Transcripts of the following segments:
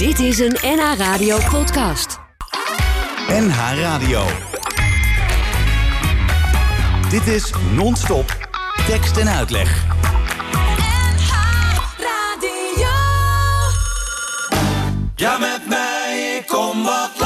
Dit is een NH Radio podcast. NH Radio. Dit is non-stop tekst en uitleg. NH Radio. Ja, met mij, kom wat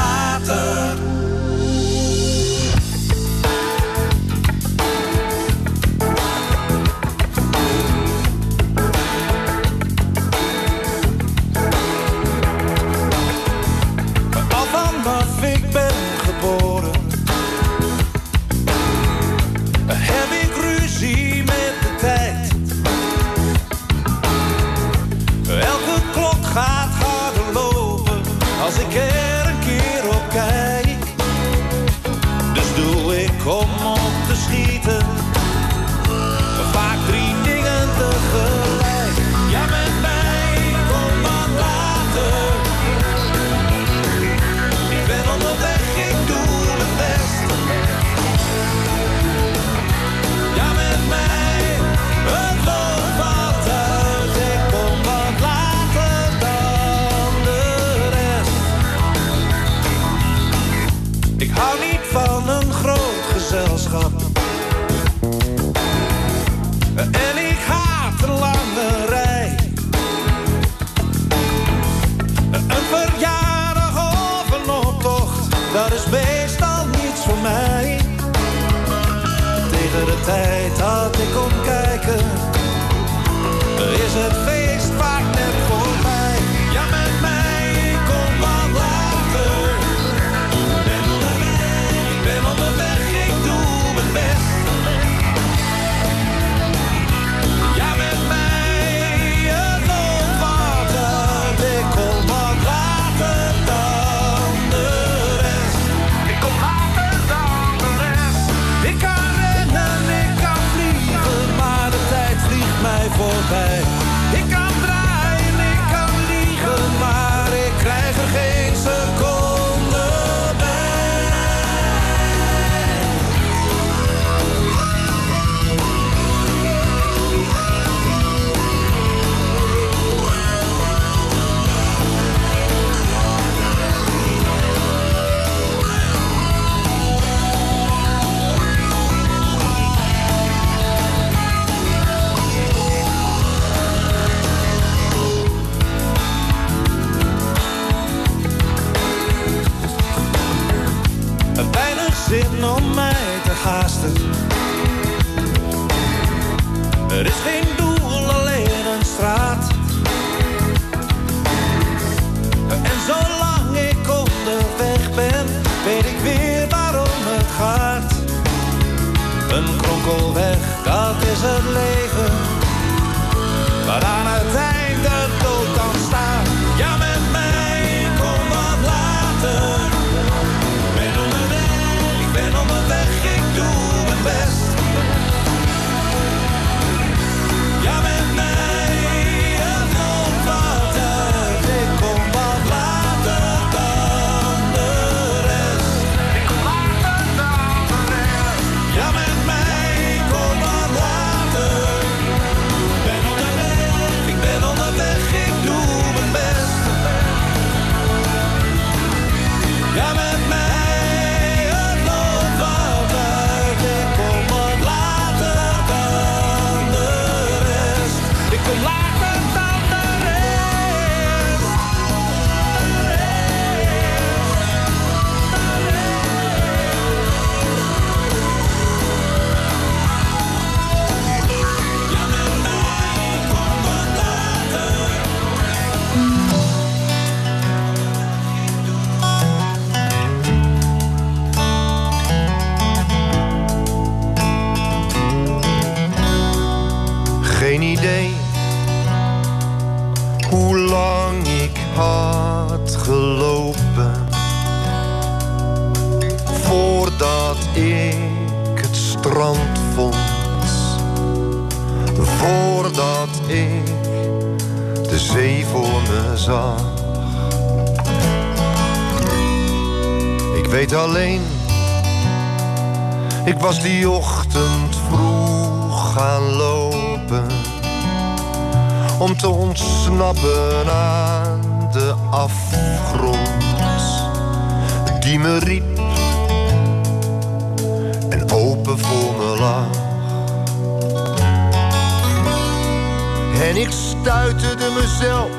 ik stuiterde mezelf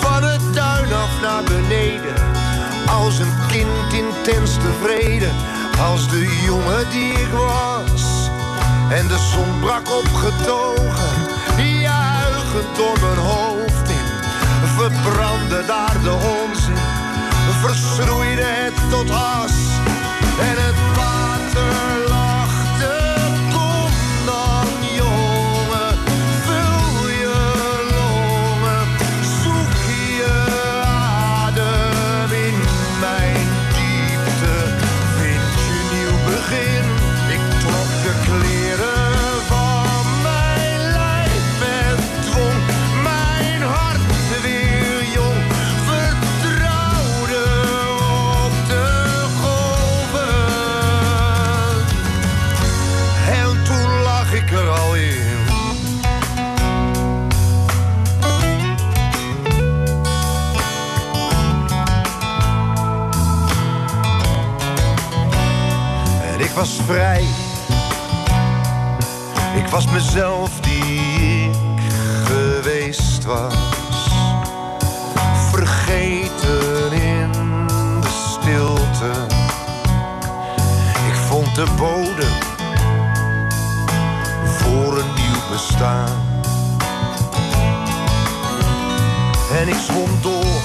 van het tuin af naar beneden. Als een kind intens tevreden, als de jongen die ik was. En de zon brak opgetogen, juichend door mijn hoofd in. Verbrandde daar de onzin, verschroeide het tot as. En het water vrij. Ik was mezelf die ik geweest was. Vergeten in de stilte. Ik vond de bodem voor een nieuw bestaan. En ik zwom door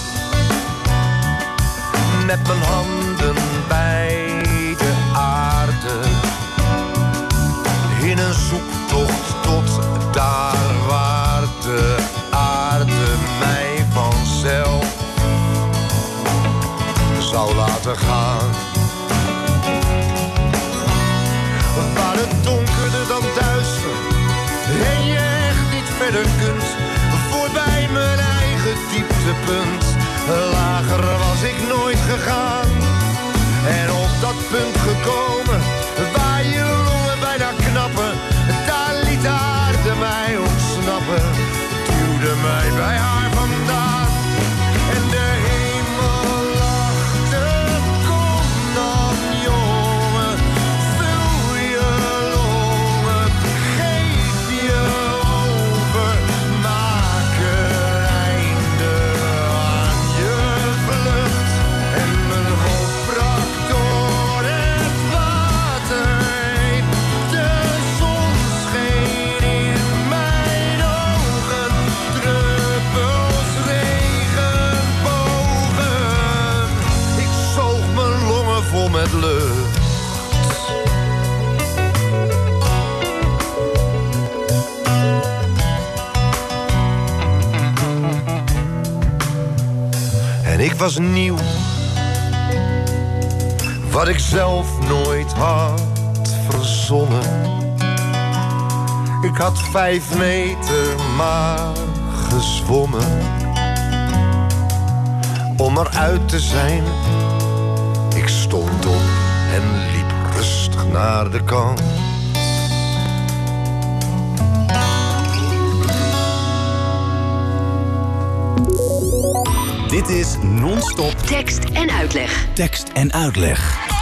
met mijn handen bij de een zoektocht tot daar waar de aarde mij vanzelf zou laten gaan. Waar het donkerder dan duister en je echt niet verder kunt. Voorbij mijn eigen dieptepunt, lager was ik nooit gegaan. Was nieuw, wat ik zelf nooit had verzonnen. Ik had vijf meter maar gezwommen. Om eruit te zijn, ik stond op en liep rustig naar de kant. Dit is Non-Stop Tekst en uitleg. tekst en uitleg.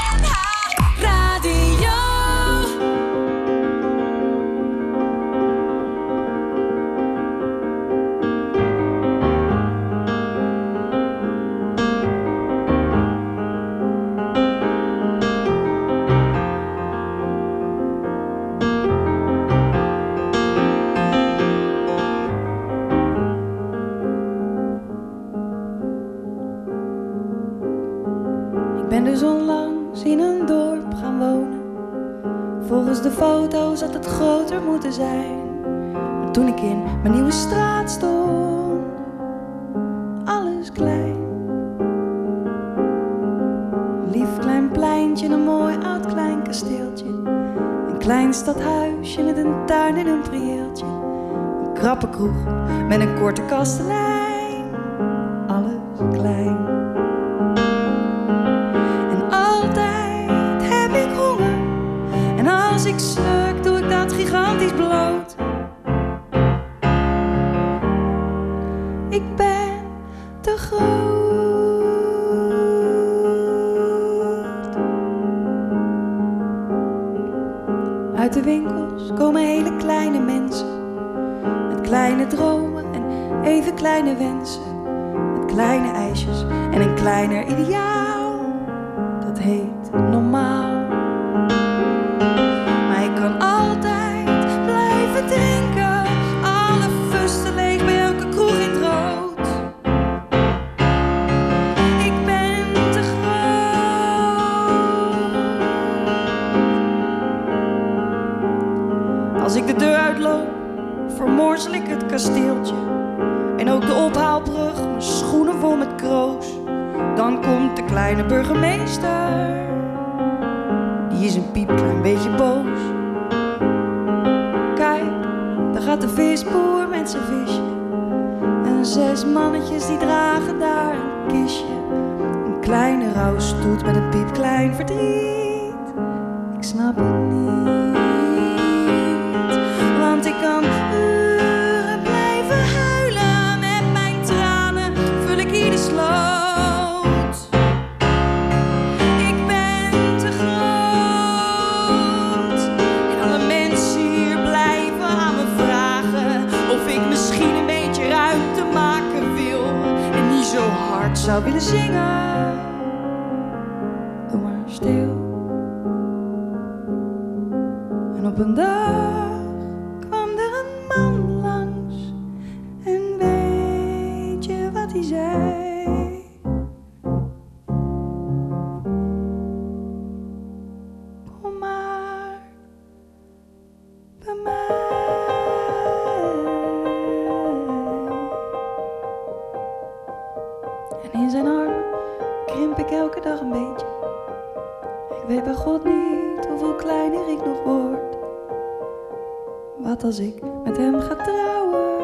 als ik met hem ga trouwen?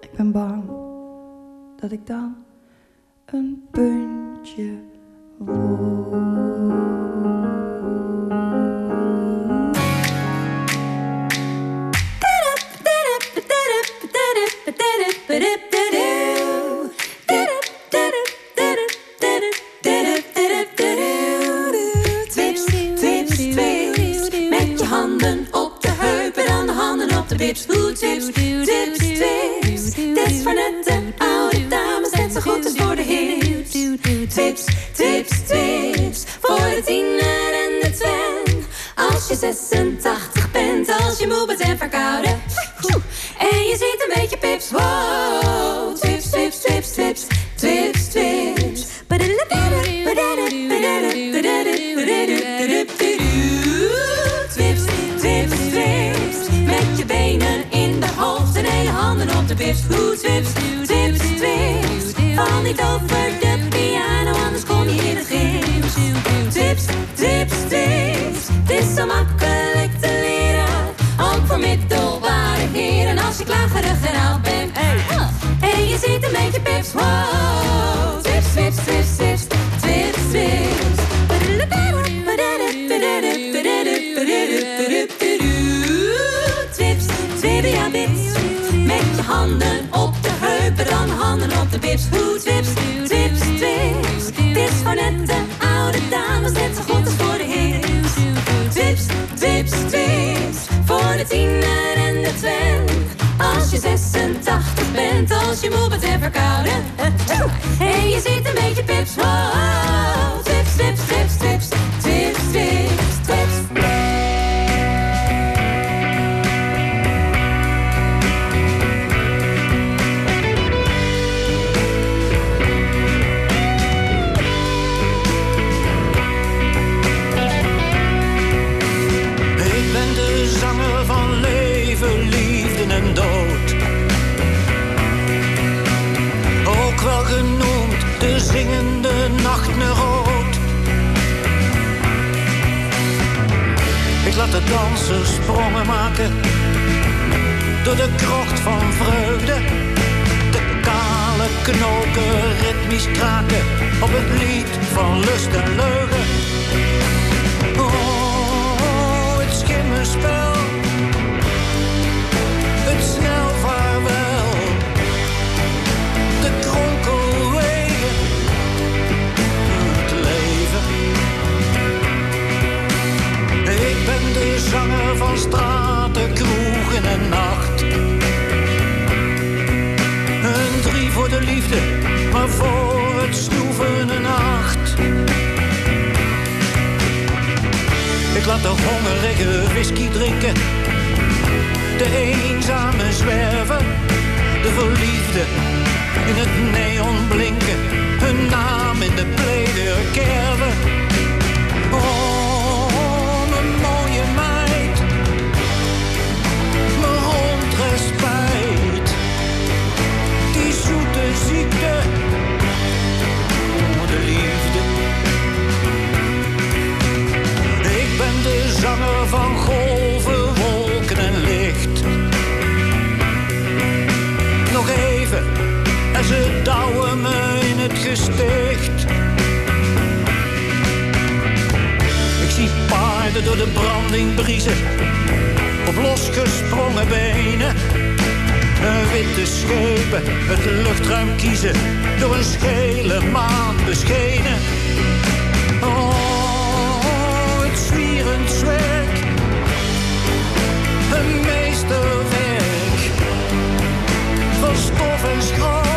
Ik ben bang dat ik dan Oh. Dansen sprongen maken. Door de krocht van vreugde. De kale knoken ritmisch kraken. Op het lied van lust en leugen. Oh. zanger van straten, kroegen en nacht. Een drie voor de liefde, maar voor het snoeven een acht. Ik laat de hongerige whisky drinken, de eenzame zwerven, de verliefde in het neon blinken, hun naam in de brede kerven. Door de branding briezen, op losgesprongen benen. Een witte schepen, het luchtruim kiezen, door een schele maan beschenen. Oh, het zwierend zwerk, een meesterwerk van stof en schroot.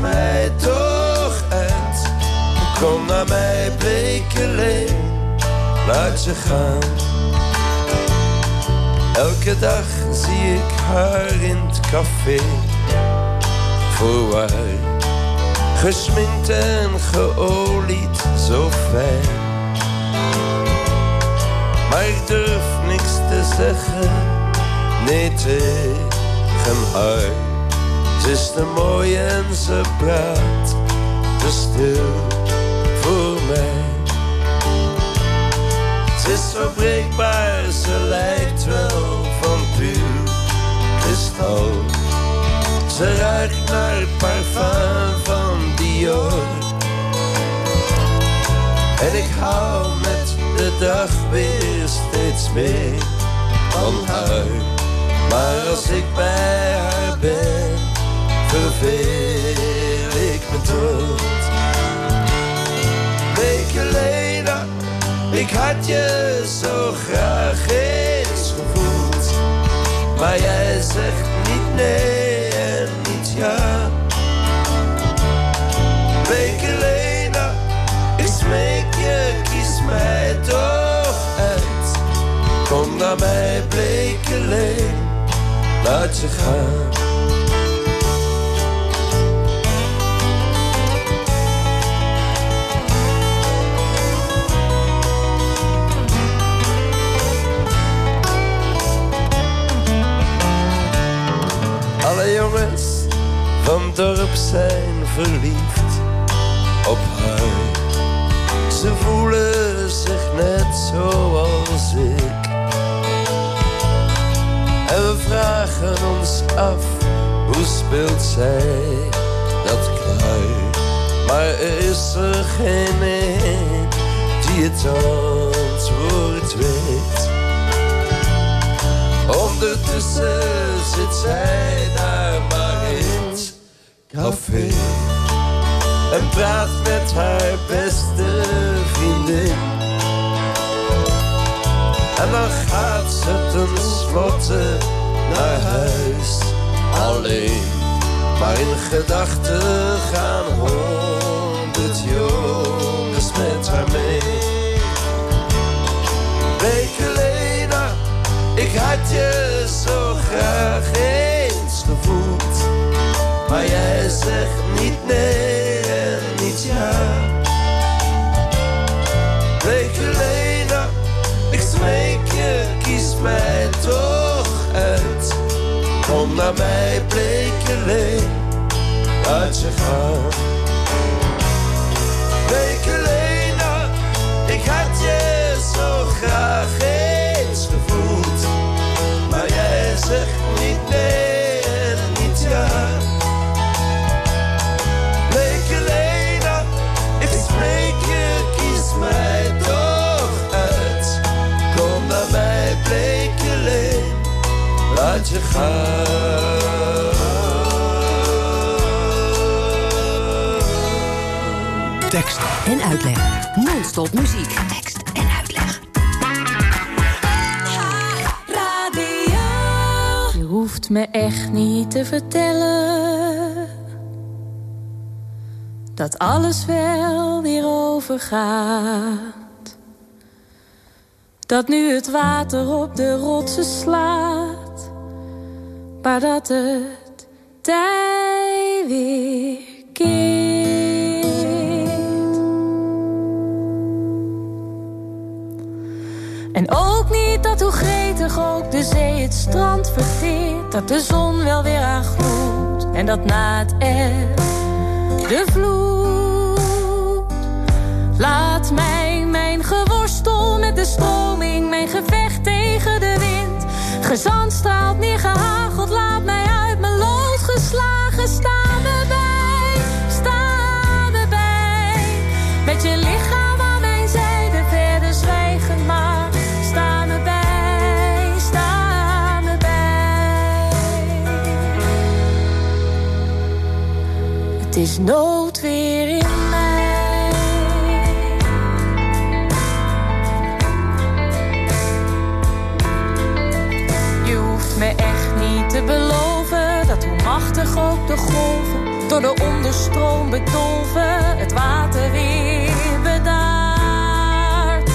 Mij toch uit. Kom naar mij, Blekeleen, laat je gaan. Elke dag zie ik haar in het café voorwaar. Gesminkt en geolied, zo fijn. Maar ik durf niks te zeggen, nee tegen haar. Ze is te mooi en ze praat te stil voor mij. Ze is zo breekbaar, ze lijkt wel van puur kristal. Ze ruikt naar het parfum van Dior. En ik hou met de dag weer steeds meer van haar. Maar als ik bij haar ben, verveel ik me dood. Wekelena, ik had je zo graag eens gevoeld. Maar jij zegt niet nee en niet ja. Wekelena, ik smeek je, kies mij toch uit. Kom naar mij, Blekeleen, laat je gaan. Alle jongens van dorp zijn verliefd op haar. Ze voelen zich net zoals ik. En we vragen ons af, hoe speelt zij dat klaar? Maar er is er geen een die het antwoord weet. Ondertussen zit zij daar maar in het café. En praat met haar beste vriendin. En dan gaat ze tenslotte naar huis. Alleen, maar in gedachten gaan honderd jongens met haar mee had je zo graag eens gevoeld. Maar jij zegt niet nee en niet ja. Pleekje Lena, ik smeek je, kies mij toch uit. Kom naar mij, bleek je leeg uit je gaan. Je. Tekst En uitleg. Non-stop muziek. Tekst en uitleg. Radio. Je hoeft me echt niet te vertellen dat alles wel weer overgaat. Dat nu het water op de rotsen slaat, maar dat het tij weer keert. En ook niet dat hoe gretig ook de zee het strand verteert. Dat de zon wel weer aan. En dat na het eb de vloed. Laat mij mijn geworstel met de stroming. Mijn gevecht tegen de wind. Gezand straalt neergehageld. Laat mij uit mijn lood geslagen. Sta me bij, sta me bij. Met je lichaam aan mijn zijde verder zwijgen maar. Sta me bij, sta me bij. Het is noodweer de golven door de onderstroom bedolven het water weer bedaart.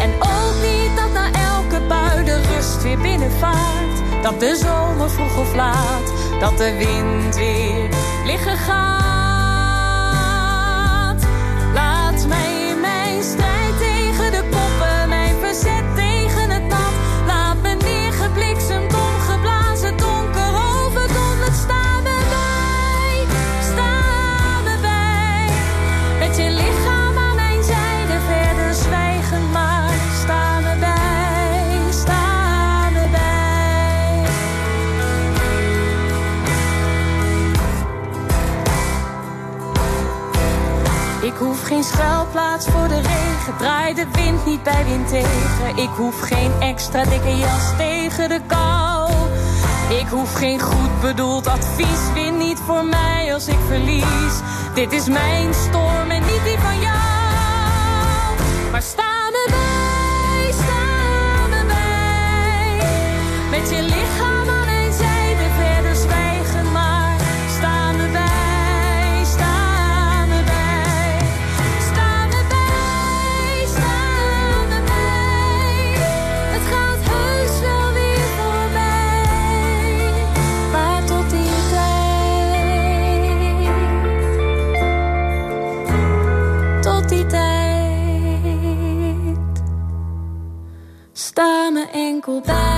En ook niet dat na elke bui de rust weer binnenvaart. Dat de zomer vroeg of laat, dat de wind weer liggen gaat. Geen schuilplaats voor de regen. Draai de wind niet bij wind tegen. Ik hoef geen extra dikke jas tegen de kou. Ik hoef geen goed bedoeld advies. Win niet voor mij als ik verlies. Dit is mijn storm en niet die van jou. Maar sta me bij, sta me bij. Met je lichaam me enkel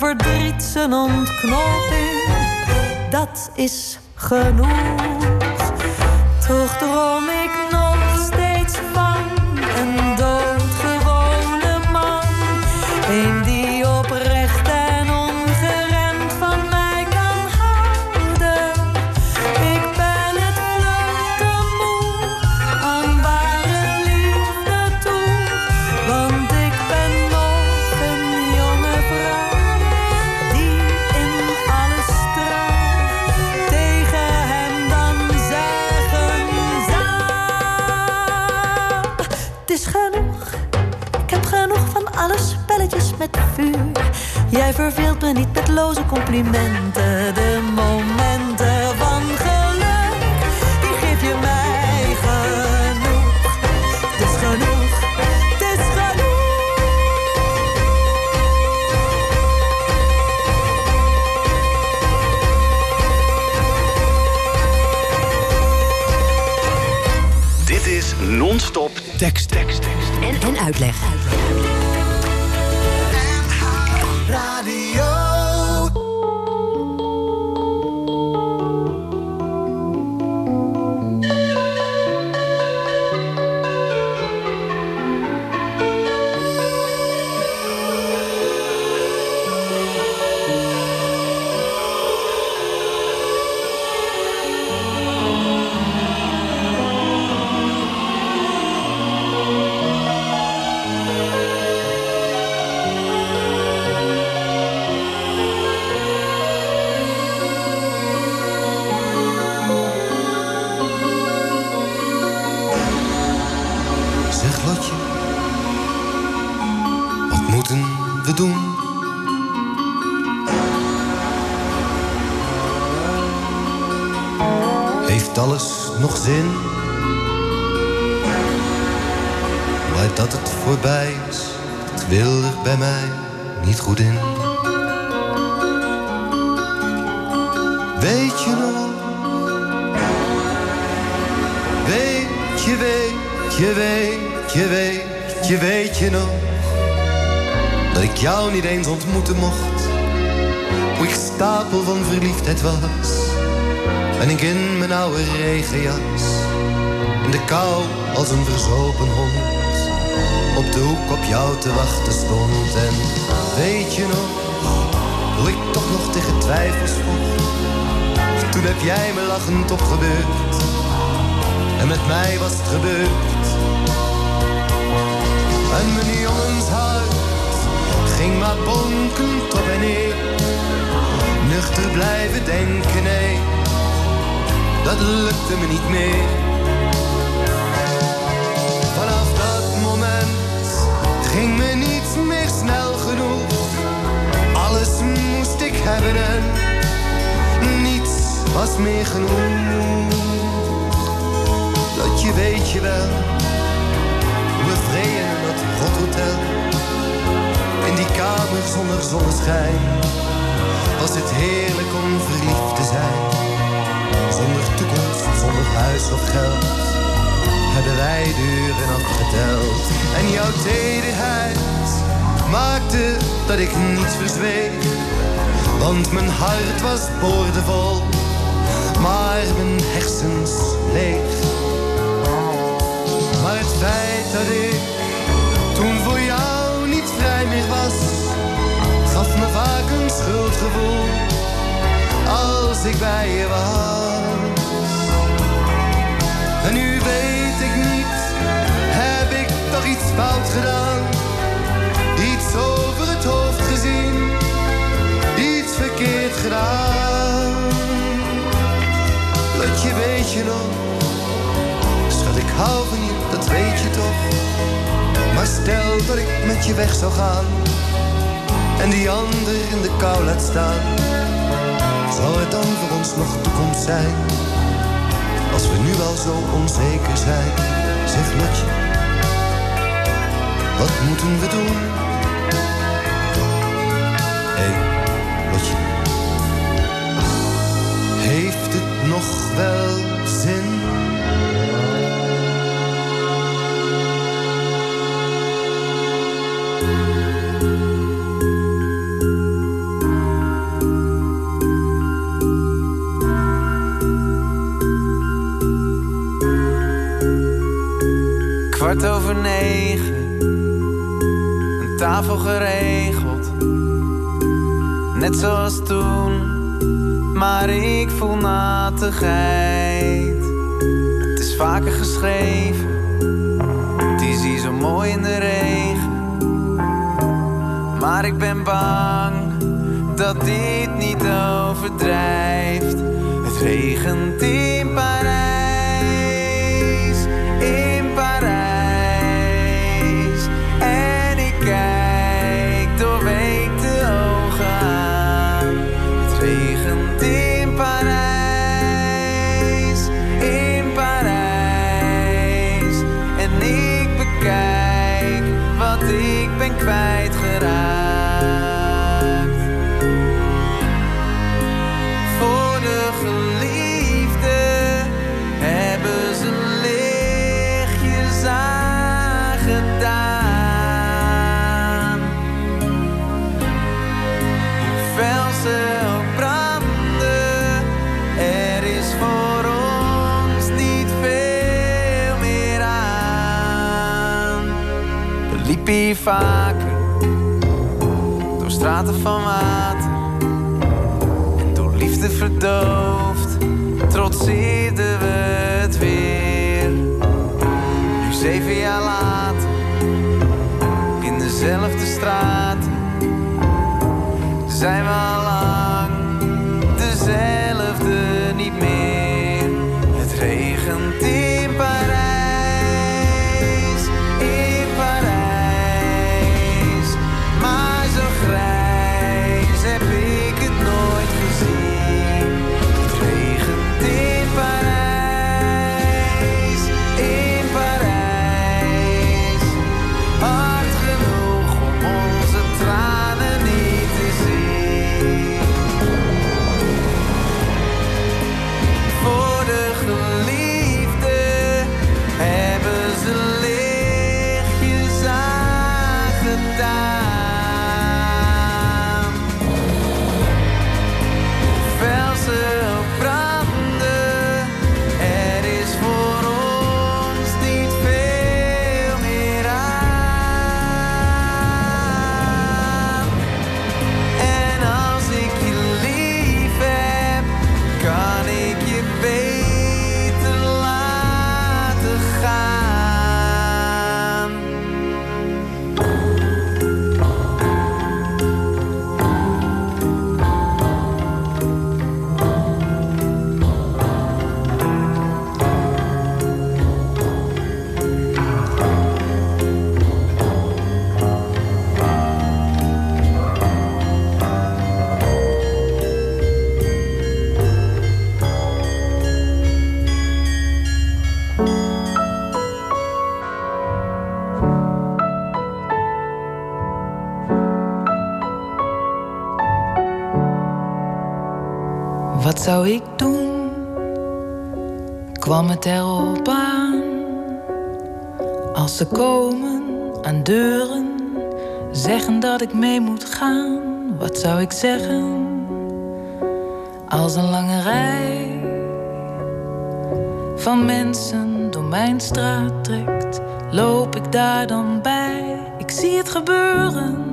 verdriet zijn ontknoping. Dat is genoeg. Toch droom ik Jij verveelt me niet met loze complimenten. De momenten van geluk, die geef je mij genoeg. Het is genoeg, het is genoeg. Dit is non-stop tekst, tekst, tekst. En, en uitleg. Goed in. Weet je nog? Weet je, weet je, weet je, weet je, weet je nog? Dat ik jou niet eens ontmoeten mocht. Hoe ik stapel van verliefdheid was. En ik in mijn oude regenjas. In de kou als een verzopen hond. Op de hoek op jou te wachten stond. En weet je nog? Hoe ik toch nog tegen twijfels vocht. Toen heb jij me lachend opgebeurd. En met mij was het gebeurd. En mijn jongenshart ging maar bonkend op en neer. Nuchter blijven denken, nee, dat lukte me niet meer. Ging me niets meer snel genoeg. Alles moest ik hebben en niets was meer genoeg. Dat je weet je wel, we vreden dat rothotel. In die kamer zonder zonneschijn, was het heerlijk om verliefd te zijn. Zonder toekomst, zonder huis of geld, hebben wij de uren afgeteld. En jouw tederheid maakte dat ik niets verzweeg. Want mijn hart was boordevol, maar mijn hersens leeg. Maar het feit dat ik toen voor jou niet vrij meer was, gaf me vaak een schuldgevoel als ik bij je was. Iets fout gedaan? Iets over het hoofd gezien, iets verkeerd gedaan. Dat je weet je nog Schat, ik hou van je, dat weet je toch. Maar stel dat ik met je weg zou gaan. En die ander in de kou laat staan. zou het dan voor ons nog toekomst zijn? Als we nu al zo onzeker zijn, zeg Lotje, wat moeten we doen? Hey, Lotje, heeft het nog wel zin? Kwart over negen, tafel geregeld. Net zoals toen, maar ik voel natigheid. Het is vaker geschreven, het is hier zo mooi in de regen. Maar ik ben bang dat dit niet overdrijft. Het regent in Parijs, vaker door straten van water. En door liefde verdoofd, trotseerden we het weer. Nu zeven jaar later, in dezelfde straat, zijn we al Wat zou ik doen? Kwam het erop aan? Als ze komen aan deuren, zeggen dat ik mee moet gaan. Wat zou ik zeggen? Als een lange rij van mensen door mijn straat trekt, loop ik daar dan bij? Ik zie het gebeuren.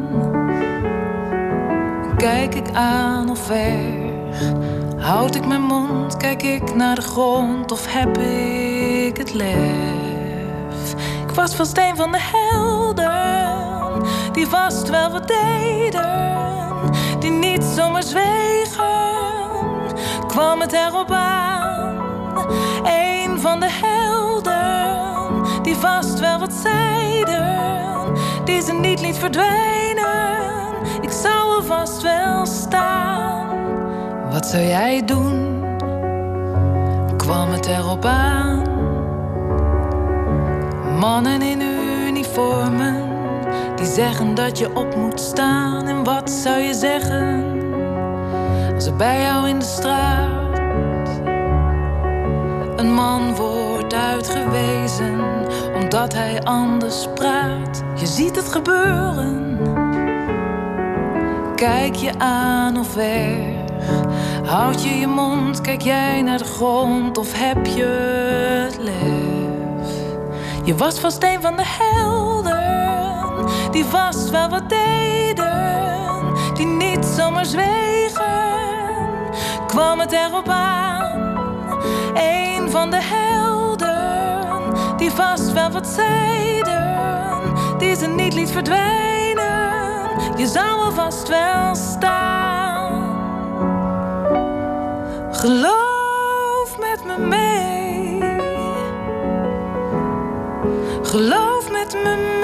Kijk ik aan of weg? Houd ik mijn mond, kijk ik naar de grond of heb ik het lef? Ik was vast een van de helden, die vast wel wat deden, die niet zomaar zwegen. Kwam het erop aan, een van de helden, die vast wel wat zeiden, die ze niet liet verdwijnen. Ik zou er vast wel staan. Wat zou jij doen? Kwam het erop aan? Mannen in uniformen die zeggen dat je op moet staan. En wat zou je zeggen als er bij jou in de straat een man wordt uitgewezen omdat hij anders praat? Je ziet het gebeuren. Kijk je aan of weg? Houd je je mond, kijk jij naar de grond of heb je het lef? Je was vast een van de helden, die vast wel wat deden, die niet zomaar zwegen. Kwam het erop aan, een van de helden, die vast wel wat zeiden, die ze niet liet verdwijnen. Je zou er vast wel staan. Geloof met me mee. Geloof met me mee.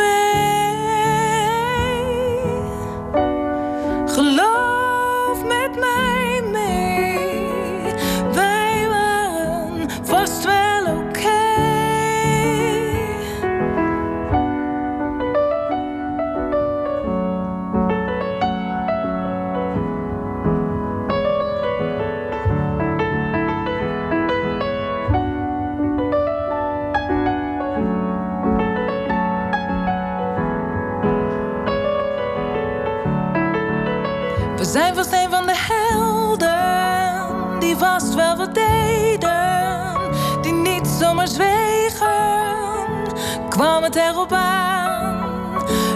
Kwam het erop aan,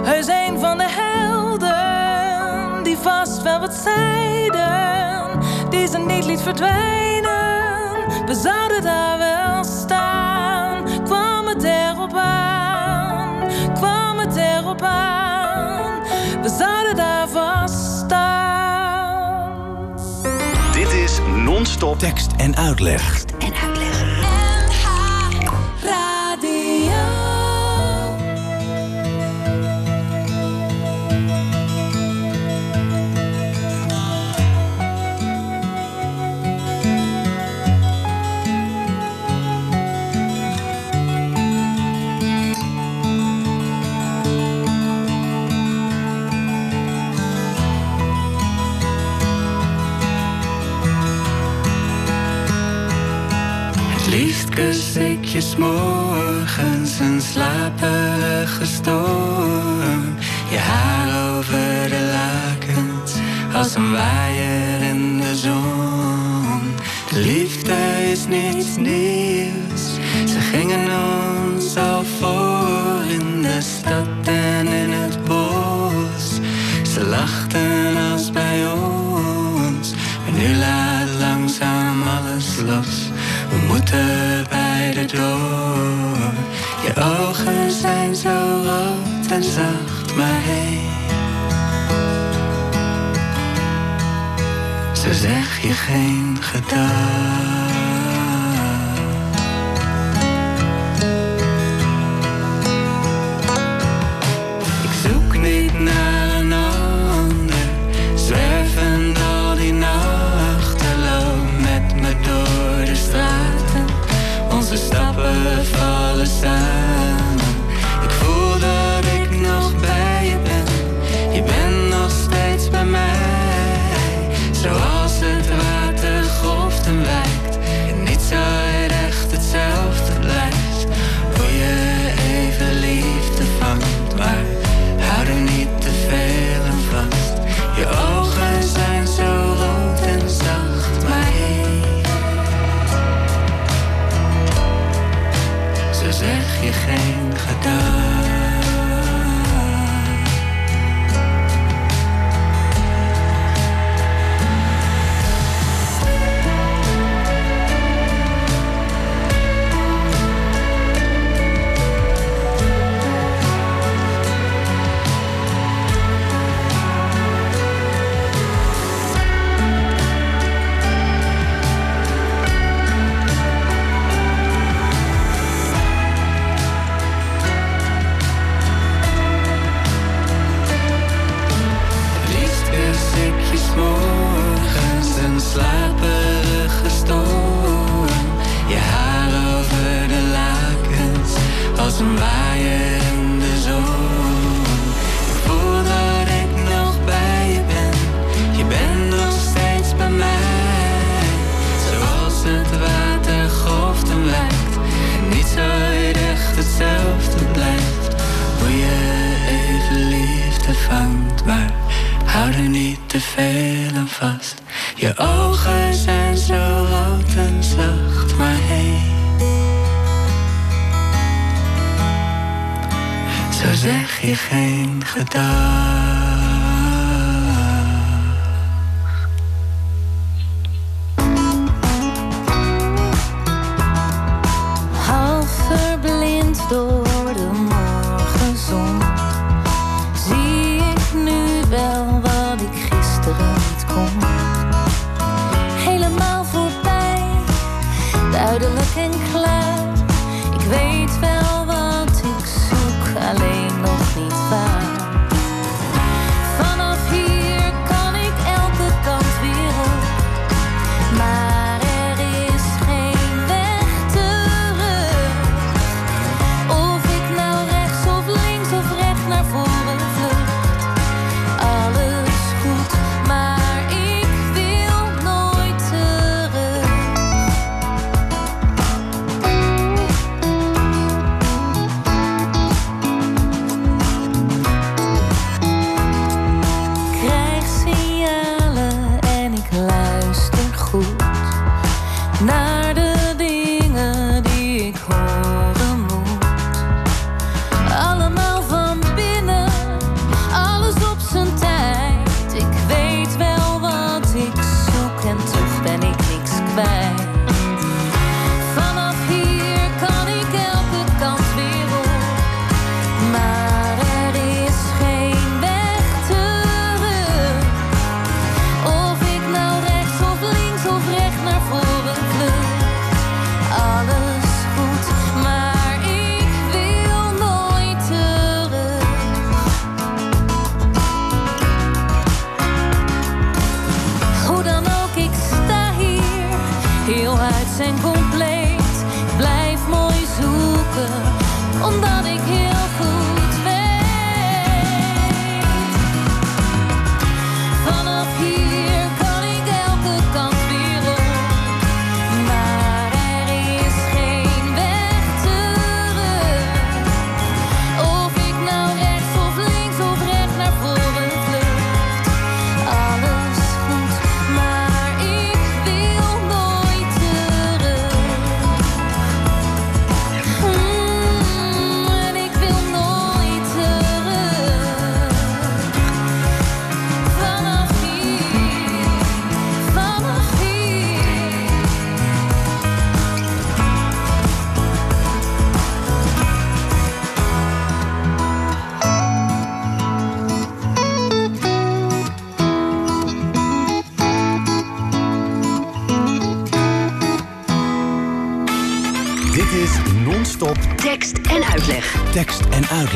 heus een van de helden die vast wel wat zeiden, die ze niet liet verdwijnen. We zouden daar wel staan. Kwam het erop aan, kwam het erop aan. We zouden daar vast staan. Dit is non-stop tekst en uitleg. Je 's morgens een slaperige storm. Je haar over de lakens als een waaier in de zon. De liefde is niets nieuws. Ze gingen ons al voor in de stad en in het bos. Ze lachten als bij ons. Maar nu laat langzaam alles los. We moeten zijn zo rood en zacht, maar hé. Zo zeg je geen gedag. home.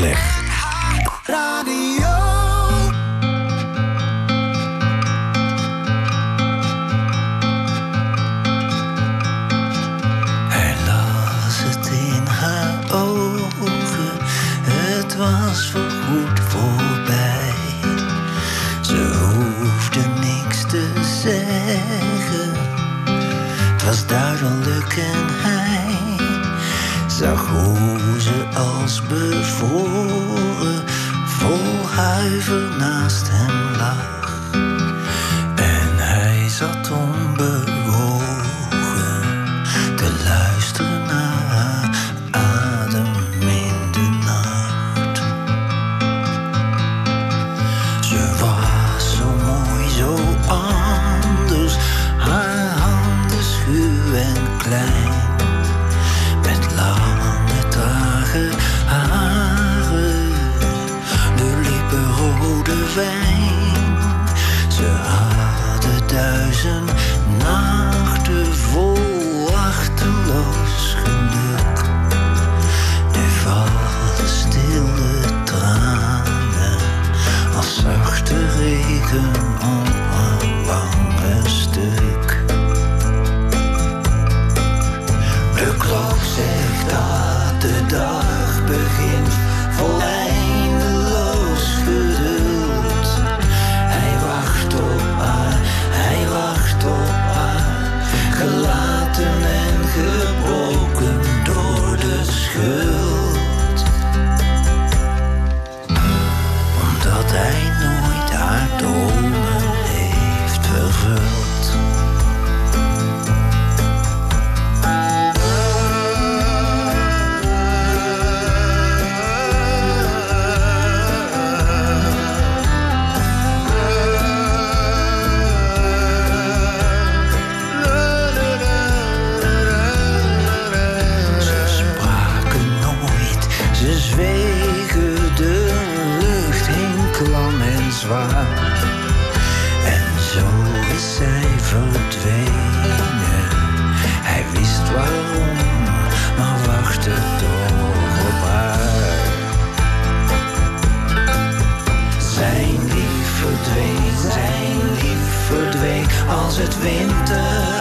En moving als het winteravondlicht.